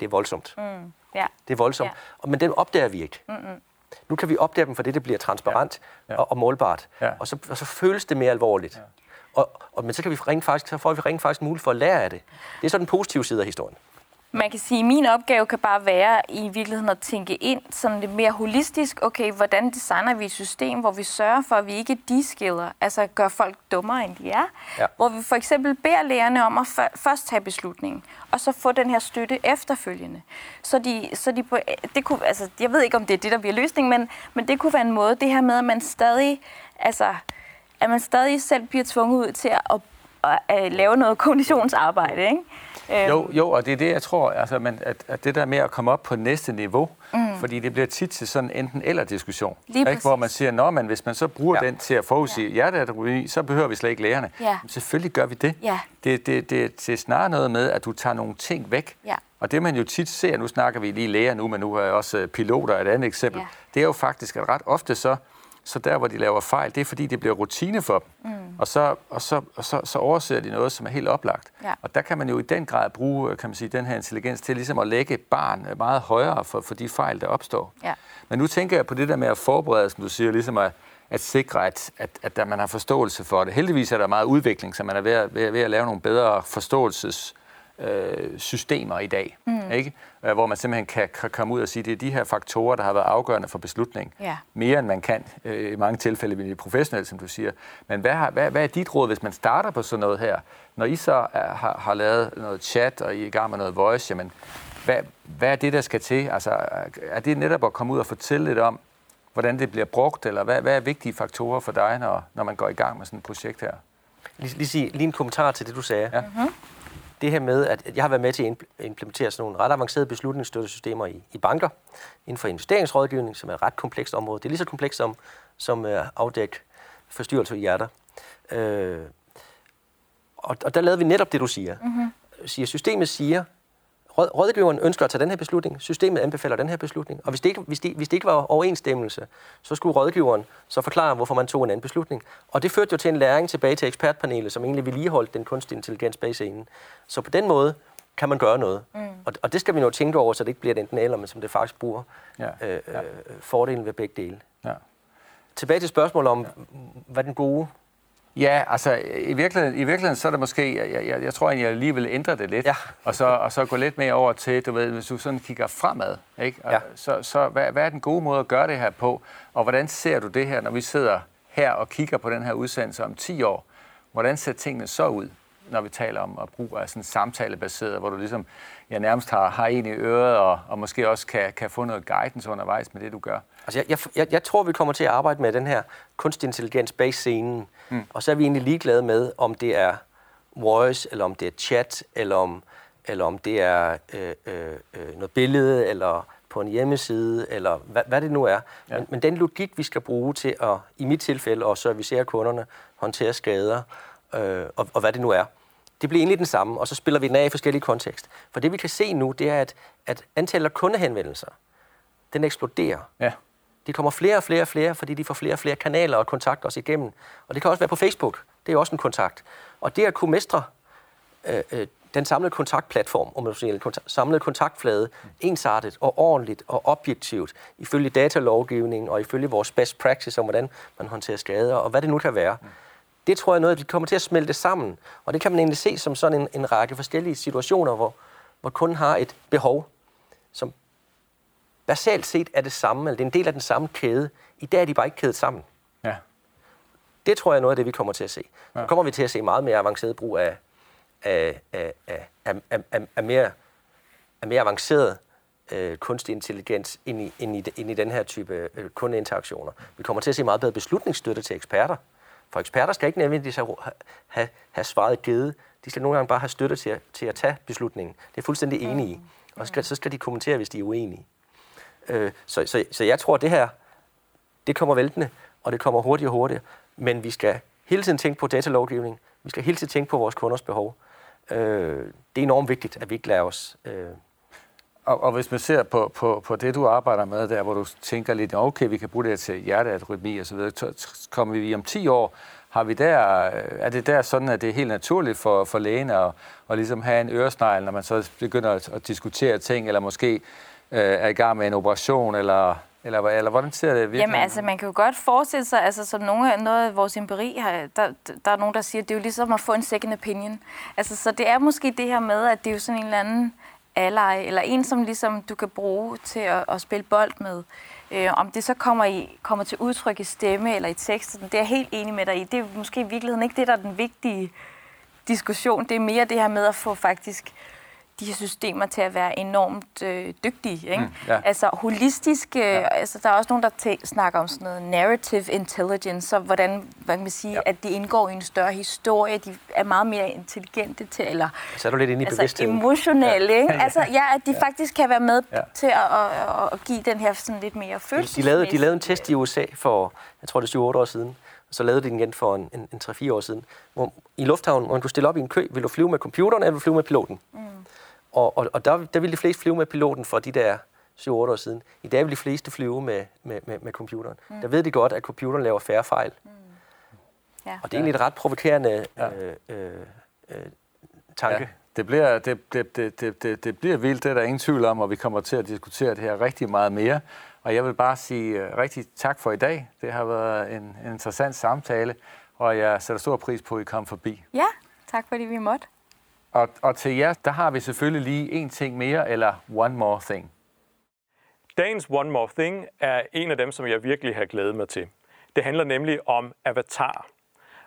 Det er voldsomt. Mm. Ja. Det er voldsomt. Ja. Men den opdager vi ikke. Mm-mm. Nu kan vi opdage dem, for det, det bliver transparent Ja. ja. og, og målbart. Ja. Og, så, og så føles det mere alvorligt. Ja. Og, og, men så, kan vi rent faktisk, så får vi rent faktisk mulighed for at lære af det. Det er så den positive side af historien. Man kan sige, at min opgave kan bare være i virkeligheden at tænke ind sådan lidt mere holistisk. Okay, hvordan designer vi et system, hvor vi sørger for, at vi ikke de-skiller, altså gør folk dummere, end de er. Ja. Hvor vi for eksempel beder lærerne om at før- først tage beslutningen, og så få den her støtte efterfølgende. Så de, så de på, det kunne, altså, jeg ved ikke, om det er det, der bliver løsningen, men, men det kunne være en måde, det her med, at man stadig, altså, at man stadig selv bliver tvunget ud til at, at, at, at lave noget konditionsarbejde, ikke? Øhm, Jo, jo, og det er det, jeg tror, altså, man, at, at det der med at komme op på næste niveau, mm. fordi det bliver tit til sådan enten eller diskussion, Lige ikke? præcis. hvor man siger, nå, men hvis man så bruger ja. Den til at forudsige ja. hjerteatrofy, så behøver vi slet ikke lægerne. Ja. Men selvfølgelig gør vi det. Ja. Det, det, det, det er snarere noget med, at du tager nogle ting væk. Ja. Og det man jo tit ser, nu snakker vi lige læger nu, men nu er jeg også øh, piloter et andet eksempel, Ja. det er jo faktisk, at ret ofte så, så der, hvor de laver fejl, det er fordi, det bliver rutine for dem. Mm. Og, så, og, så, og så, så overser de noget, som er helt oplagt. Ja. Og der kan man jo i den grad bruge øh, kan man sige, den her intelligens til ligesom at lægge barn øh, meget højere for, for de fejl, der opstår. Ja. Men nu tænker jeg på det der med at forberede, som du siger, ligesom at, at sikre, at, at, at der, man har forståelse for det. Heldigvis er der meget udvikling, så man er ved at, ved, ved at lave nogle bedre forståelses øh, systemer i dag, mm. ikke? Øh, hvor man simpelthen kan, kan komme ud og sige, at det er de her faktorer, der har været afgørende for beslutningen. Ja. Mere end man kan øh, i mange tilfælde ved det professionelle, som du siger. Men hvad, har, hvad, hvad er dit råd, hvis man starter på sådan noget her? Når I så er, har, har lavet noget chat, og I er i gang med noget voice, jamen, hvad, hvad er det, der skal til? Altså, er det netop at komme ud og fortælle lidt om, hvordan det bliver brugt, eller hvad, hvad er vigtige faktorer for dig, når, når man går i gang med sådan et projekt her? Lige, lige, sige, lige en kommentar til det, du sagde. Ja. Det her med, at jeg har været med til at impl- implementere sådan nogle ret avancerede beslutningsstøttesystemer i, i banker, inden for investeringsrådgivning, som er et ret komplekst område. Det er lige så komplekst som, som uh, afdæk forstyrrelser i hjerter. Øh, og, og der lavede vi netop det, du siger. Mm-hmm. siger systemet siger, rådgiveren ønsker at tage den her beslutning, systemet anbefaler den her beslutning, og hvis det, ikke, hvis, det, hvis det ikke var overensstemmelse, så skulle rådgiveren så forklare, hvorfor man tog en anden beslutning. Og det førte jo til en læring tilbage til ekspertpanelet, som egentlig vedligeholdt den kunstige intelligens bag scenen. Så på den måde kan man gøre noget. Mm. Og, og det skal vi nu tænke over, så det ikke bliver et enten eller, men som det faktisk bruger Ja. øh, Ja. øh, fordelen ved begge dele. Ja. Tilbage til spørgsmålet om, hvad den gode Ja, altså i virkeligheden, i virkeligheden så er det måske, jeg, jeg, jeg tror egentlig, jeg lige vil ændre det lidt, Ja. og, så, og så gå lidt mere over til, du ved, hvis du sådan kigger fremad, ikke? Og Ja. så, så hvad, hvad er den gode måde at gøre det her på, og hvordan ser du det her, når vi sidder her og kigger på den her udsendelse om 10 år? Hvordan ser tingene så ud, når vi taler om at bruge af sådan samtalebaseret, hvor du ligesom ja, nærmest har, har en i øret, og, og måske også kan, kan få noget guidance undervejs med det, du gør? Altså, jeg, jeg, jeg, tror, vi kommer til at arbejde med den her kunstig intelligens bag scenen. Mm. Og så er vi egentlig ligeglade med, om det er voice, eller om det er chat, eller om, eller om det er øh, øh, øh, noget billede, eller på en hjemmeside, eller hvad, hvad det nu er. Ja. Men, men den logik, vi skal bruge til at, i mit tilfælde, at servicere kunderne, håndtere skader, øh, og, og hvad det nu er, det bliver egentlig den samme, og så spiller vi den af i forskellige kontekst. For det vi kan se nu, det er, at, at antallet af kundehenvendelser, den eksploderer. Ja. De kommer flere og flere og flere, fordi de får flere og flere kanaler og kontakter os igennem. Og det kan også være på Facebook. Det er også en kontakt. Og det at kunne mestre øh, øh, den samlede kontaktplatform, om man sige, kont- samlede kontaktflade, ensartet og ordentligt og objektivt, ifølge datalovgivningen og ifølge vores best practice om, hvordan man håndterer skader og hvad det nu kan være. Det tror jeg er noget, vi kommer til at smelte sammen. Og det kan man egentlig se som sådan en, en række forskellige situationer, hvor, hvor kunden har et behov, som basalt set er det samme, eller det er en del af den samme kæde. I dag er de bare ikke kædet sammen. Ja. Det tror jeg er noget af det, vi kommer til at se. Ja. Så kommer vi til at se meget mere avanceret brug af, af, af, af, af, af, af, mere, af mere avanceret øh, kunstig intelligens ind i, ind, i, ind i den her type øh, kundeinteraktioner. Vi kommer til at se meget bedre beslutningsstøtte til eksperter. For eksperter skal ikke nødvendigvis have, have, have svaret givet. De skal nogle gange bare have støtte til at, til at tage beslutningen. Det er jeg fuldstændig enig i. Og så skal, så skal de kommentere, hvis de er uenige. Øh, så, så, så jeg tror, at det her, det kommer væltende, og det kommer hurtigere og hurtigere. Men vi skal hele tiden tænke på datalovgivning. Vi skal hele tiden tænke på vores kunders behov. Øh, det er enormt vigtigt, at vi ikke lader os... Øh, og, og hvis man ser på, på, på det, du arbejder med der, hvor du tænker lidt, okay, vi kan bruge det her til hjertearytmi og så videre, så kommer vi om 10 år, har vi der, er det der sådan, at det er helt naturligt for, for lægen at, at ligesom have en øresnegl, når man så begynder at, at diskutere ting, eller måske øh, er i gang med en operation, eller, eller, eller hvordan ser det virkelig? Jamen altså, man kan jo godt forestille sig, altså som nogle noget af vores empiri har, der, der er nogen, der siger, at det er jo ligesom at få en second opinion. Altså, så det er måske det her med, at det er jo sådan en eller anden ally, eller en, som ligesom du kan bruge til at, at spille bold med. Øh, om det så kommer, i, kommer til udtryk i stemme eller i teksten, det er jeg helt enig med dig i. Det er måske i virkeligheden ikke det, der er den vigtige diskussion. Det er mere det her med at få faktisk de her systemer til at være enormt øh, dygtige. Ikke? Mm, ja. Altså holistisk, øh, ja. altså, der er også nogen, der snakker om sådan noget narrative intelligence, så hvordan hvad kan man sige, ja. at de indgår i en større historie, de er meget mere intelligente til, eller så er du lidt inde i altså, bevidstheden. emotionelle, Ja. ikke? Altså, ja, at de Ja. faktisk kan være med Ja. til at, at, at, give den her sådan lidt mere De, følelse. de, lavede, de lavede en test i USA for, jeg tror det er 7-8 år siden, så lavede de den igen for en, en, en 3-4 år siden, hvor i lufthavnen, hvor man kunne stille op i en kø, vil du flyve med computeren, eller vil du flyve med piloten? Mm. Og, og, og der, der ville de fleste flyve med piloten for de der 7-8 år siden. I dag vil de fleste flyve med, med, med, med computeren. Mm. Der ved de godt, at computeren laver færre fejl. Mm. Ja. Og det er egentlig et ret provokerende øh, øh, øh, tanke. Ja, det bliver, det, det, det, det, det, det bliver vildt, det er der ingen tvivl om, og vi kommer til at diskutere det her rigtig meget mere. Og jeg vil bare sige uh, rigtig tak for i dag. Det har været en, en interessant samtale, og jeg sætter stor pris på, at I kom forbi. Ja, tak fordi vi måtte. Og, og til jer, der har vi selvfølgelig lige en ting mere, eller one more thing. Dagens One More Thing er en af dem, som jeg virkelig har glædet mig til. Det handler nemlig om avatar.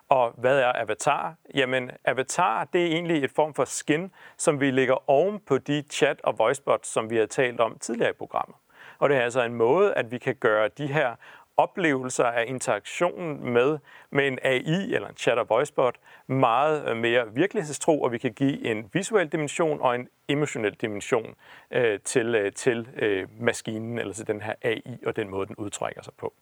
Og hvad er avatar? Jamen, avatar det er egentlig et form for skin, som vi lægger oven på de chat- og voicebots, som vi har talt om tidligere i programmet. Og det er altså en måde, at vi kan gøre de her oplevelser af interaktionen med, med en AI eller en chat- og voicebot meget øh, mere virkelighedstro, og vi kan give en visuel dimension og en emotionel dimension øh, til, øh, til øh, maskinen, eller til den her AI og den måde, den udtrækker sig på.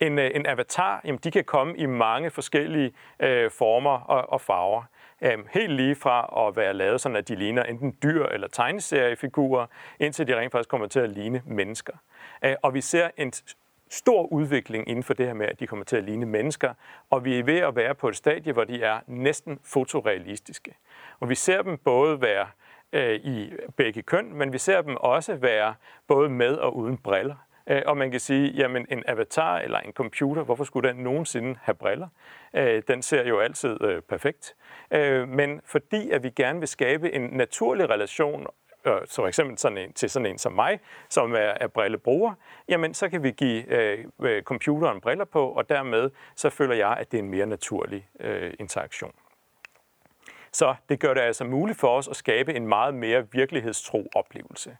En, øh, en avatar, jamen, de kan komme i mange forskellige øh, former og, og farver. Øhm, helt lige fra at være lavet sådan, at de ligner enten dyr eller tegneseriefigurer, indtil de rent faktisk kommer til at ligne mennesker. Øh, og vi ser en stor udvikling inden for det her med, at de kommer til at ligne mennesker, og vi er ved at være på et stadie, hvor de er næsten fotorealistiske. Og vi ser dem både være øh, i begge køn, men vi ser dem også være både med og uden briller. Øh, og man kan sige, jamen en avatar eller en computer, hvorfor skulle den nogensinde have briller? Øh, den ser jo altid øh, perfekt. Men fordi at vi gerne vil skabe en naturlig relation øh, så for eksempel sådan en, til sådan en som mig, som er, er brillebruger, jamen så kan vi give øh, øh, computeren briller på, og dermed så føler jeg, at det er en mere naturlig øh, interaktion. Så det gør det altså muligt for os at skabe en meget mere virkelighedstro oplevelse.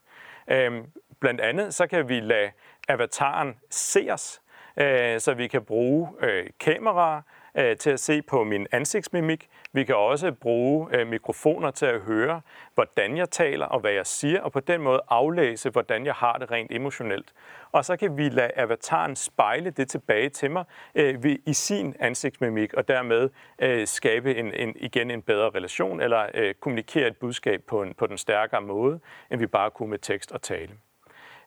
Øhm, blandt andet så kan vi lade avataren se os, øh, så vi kan bruge øh, kameraer øh, til at se på min ansigtsmimik. Vi kan også bruge øh, mikrofoner til at høre, hvordan jeg taler og hvad jeg siger, og på den måde aflæse, hvordan jeg har det rent emotionelt. Og så kan vi lade avataren spejle det tilbage til mig øh, ved, i sin ansigtsmimik, og dermed øh, skabe en, en, igen en bedre relation, eller øh, kommunikere et budskab på, en, på den stærkere måde, end vi bare kunne med tekst og tale.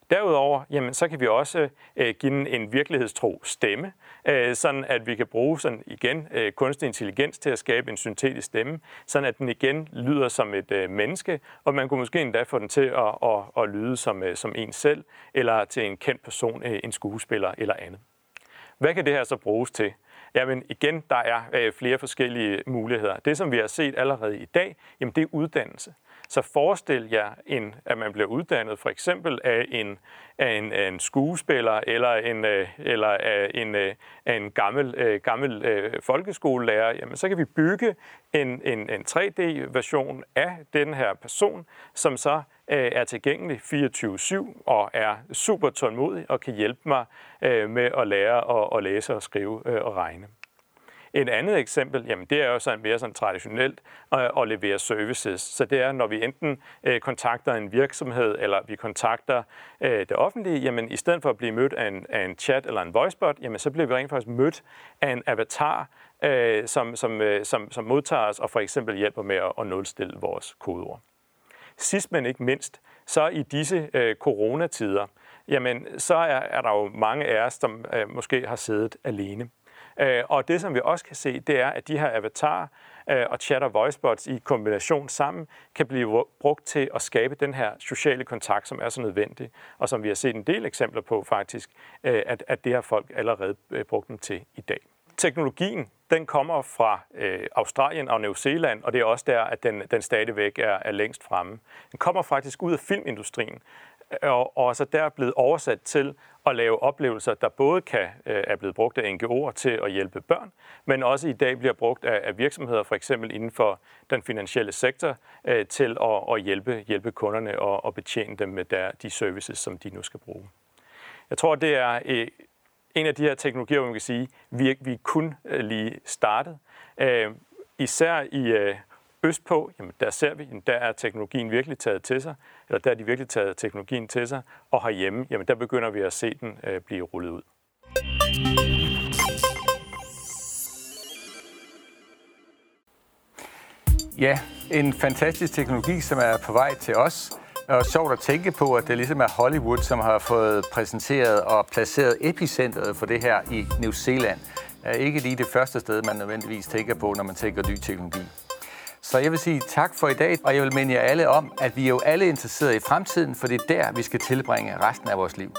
Derudover, jamen, så kan vi også øh, give den en virkelighedstro stemme, øh, sådan at vi kan bruge sådan igen øh, kunstig intelligens til at skabe en syntetisk stemme, sådan at den igen lyder som et øh, menneske, og man kunne måske endda få den til at, at, at lyde som, øh, som en selv, eller til en kendt person, øh, en skuespiller eller andet. Hvad kan det her så bruges til? Jamen igen, der er øh, flere forskellige muligheder. Det, som vi har set allerede i dag, jamen det er uddannelse. Så forestil jer, en, at man bliver uddannet for eksempel af en, af en, af en skuespiller eller en, øh, eller af en, øh, af en gammel, øh, gammel folkeskolelærer, jamen, så kan vi bygge en, en, en 3D-version af den her person, som så Øh, er tilgængelig 24-7 og er super tålmodig og kan hjælpe mig øh, med at lære at, at læse og skrive øh, og regne. Et andet eksempel, jamen det er jo sådan mere sådan traditionelt at, at levere services. Så det er, når vi enten øh, kontakter en virksomhed, eller vi kontakter øh, det offentlige, jamen i stedet for at blive mødt af en, af en chat eller en voicebot, jamen så bliver vi rent faktisk mødt af en avatar, øh, som, som, øh, som, som modtager os og for eksempel hjælper med at, at nulstille vores kodeord. Sidst men ikke mindst, så i disse øh, coronatider, jamen så er, er der jo mange af os, som øh, måske har siddet alene. Øh, og det, som vi også kan se, det er, at de her avatarer øh, og chat og voicebots i kombination sammen kan blive brugt til at skabe den her sociale kontakt, som er så nødvendig, og som vi har set en del eksempler på faktisk, øh, at, at det har folk allerede øh, brugt dem til i dag. Teknologien, den kommer fra øh, Australien og New Zealand, og det er også der, at den, den stadigvæk er, er længst fremme. Den kommer faktisk ud af filmindustrien, øh, og, og så der er blevet oversat til at lave oplevelser, der både kan øh, er blevet brugt af NGO'er til at hjælpe børn, men også i dag bliver brugt af, af virksomheder, for eksempel inden for den finansielle sektor, øh, til at, at hjælpe, hjælpe kunderne og, og betjene dem med der, de services, som de nu skal bruge. Jeg tror, det er øh, en af de her teknologier, hvor man kan sige, vi, vi kun øh, lige startet. Øh, især i øh, Østpå, jamen der ser vi, jamen der er teknologien virkelig taget til sig, eller der er de virkelig taget teknologien til sig, og herhjemme, jamen der begynder vi at se den øh, blive rullet ud. Ja, en fantastisk teknologi, som er på vej til os. Og sjovt at tænke på, at det ligesom er Hollywood, som har fået præsenteret og placeret epicentret for det her i New Zealand. Er ikke lige det første sted, man nødvendigvis tænker på, når man tænker ny teknologi. Så jeg vil sige tak for i dag, og jeg vil minde jer alle om, at vi er jo alle interesseret i fremtiden, for det er der, vi skal tilbringe resten af vores liv.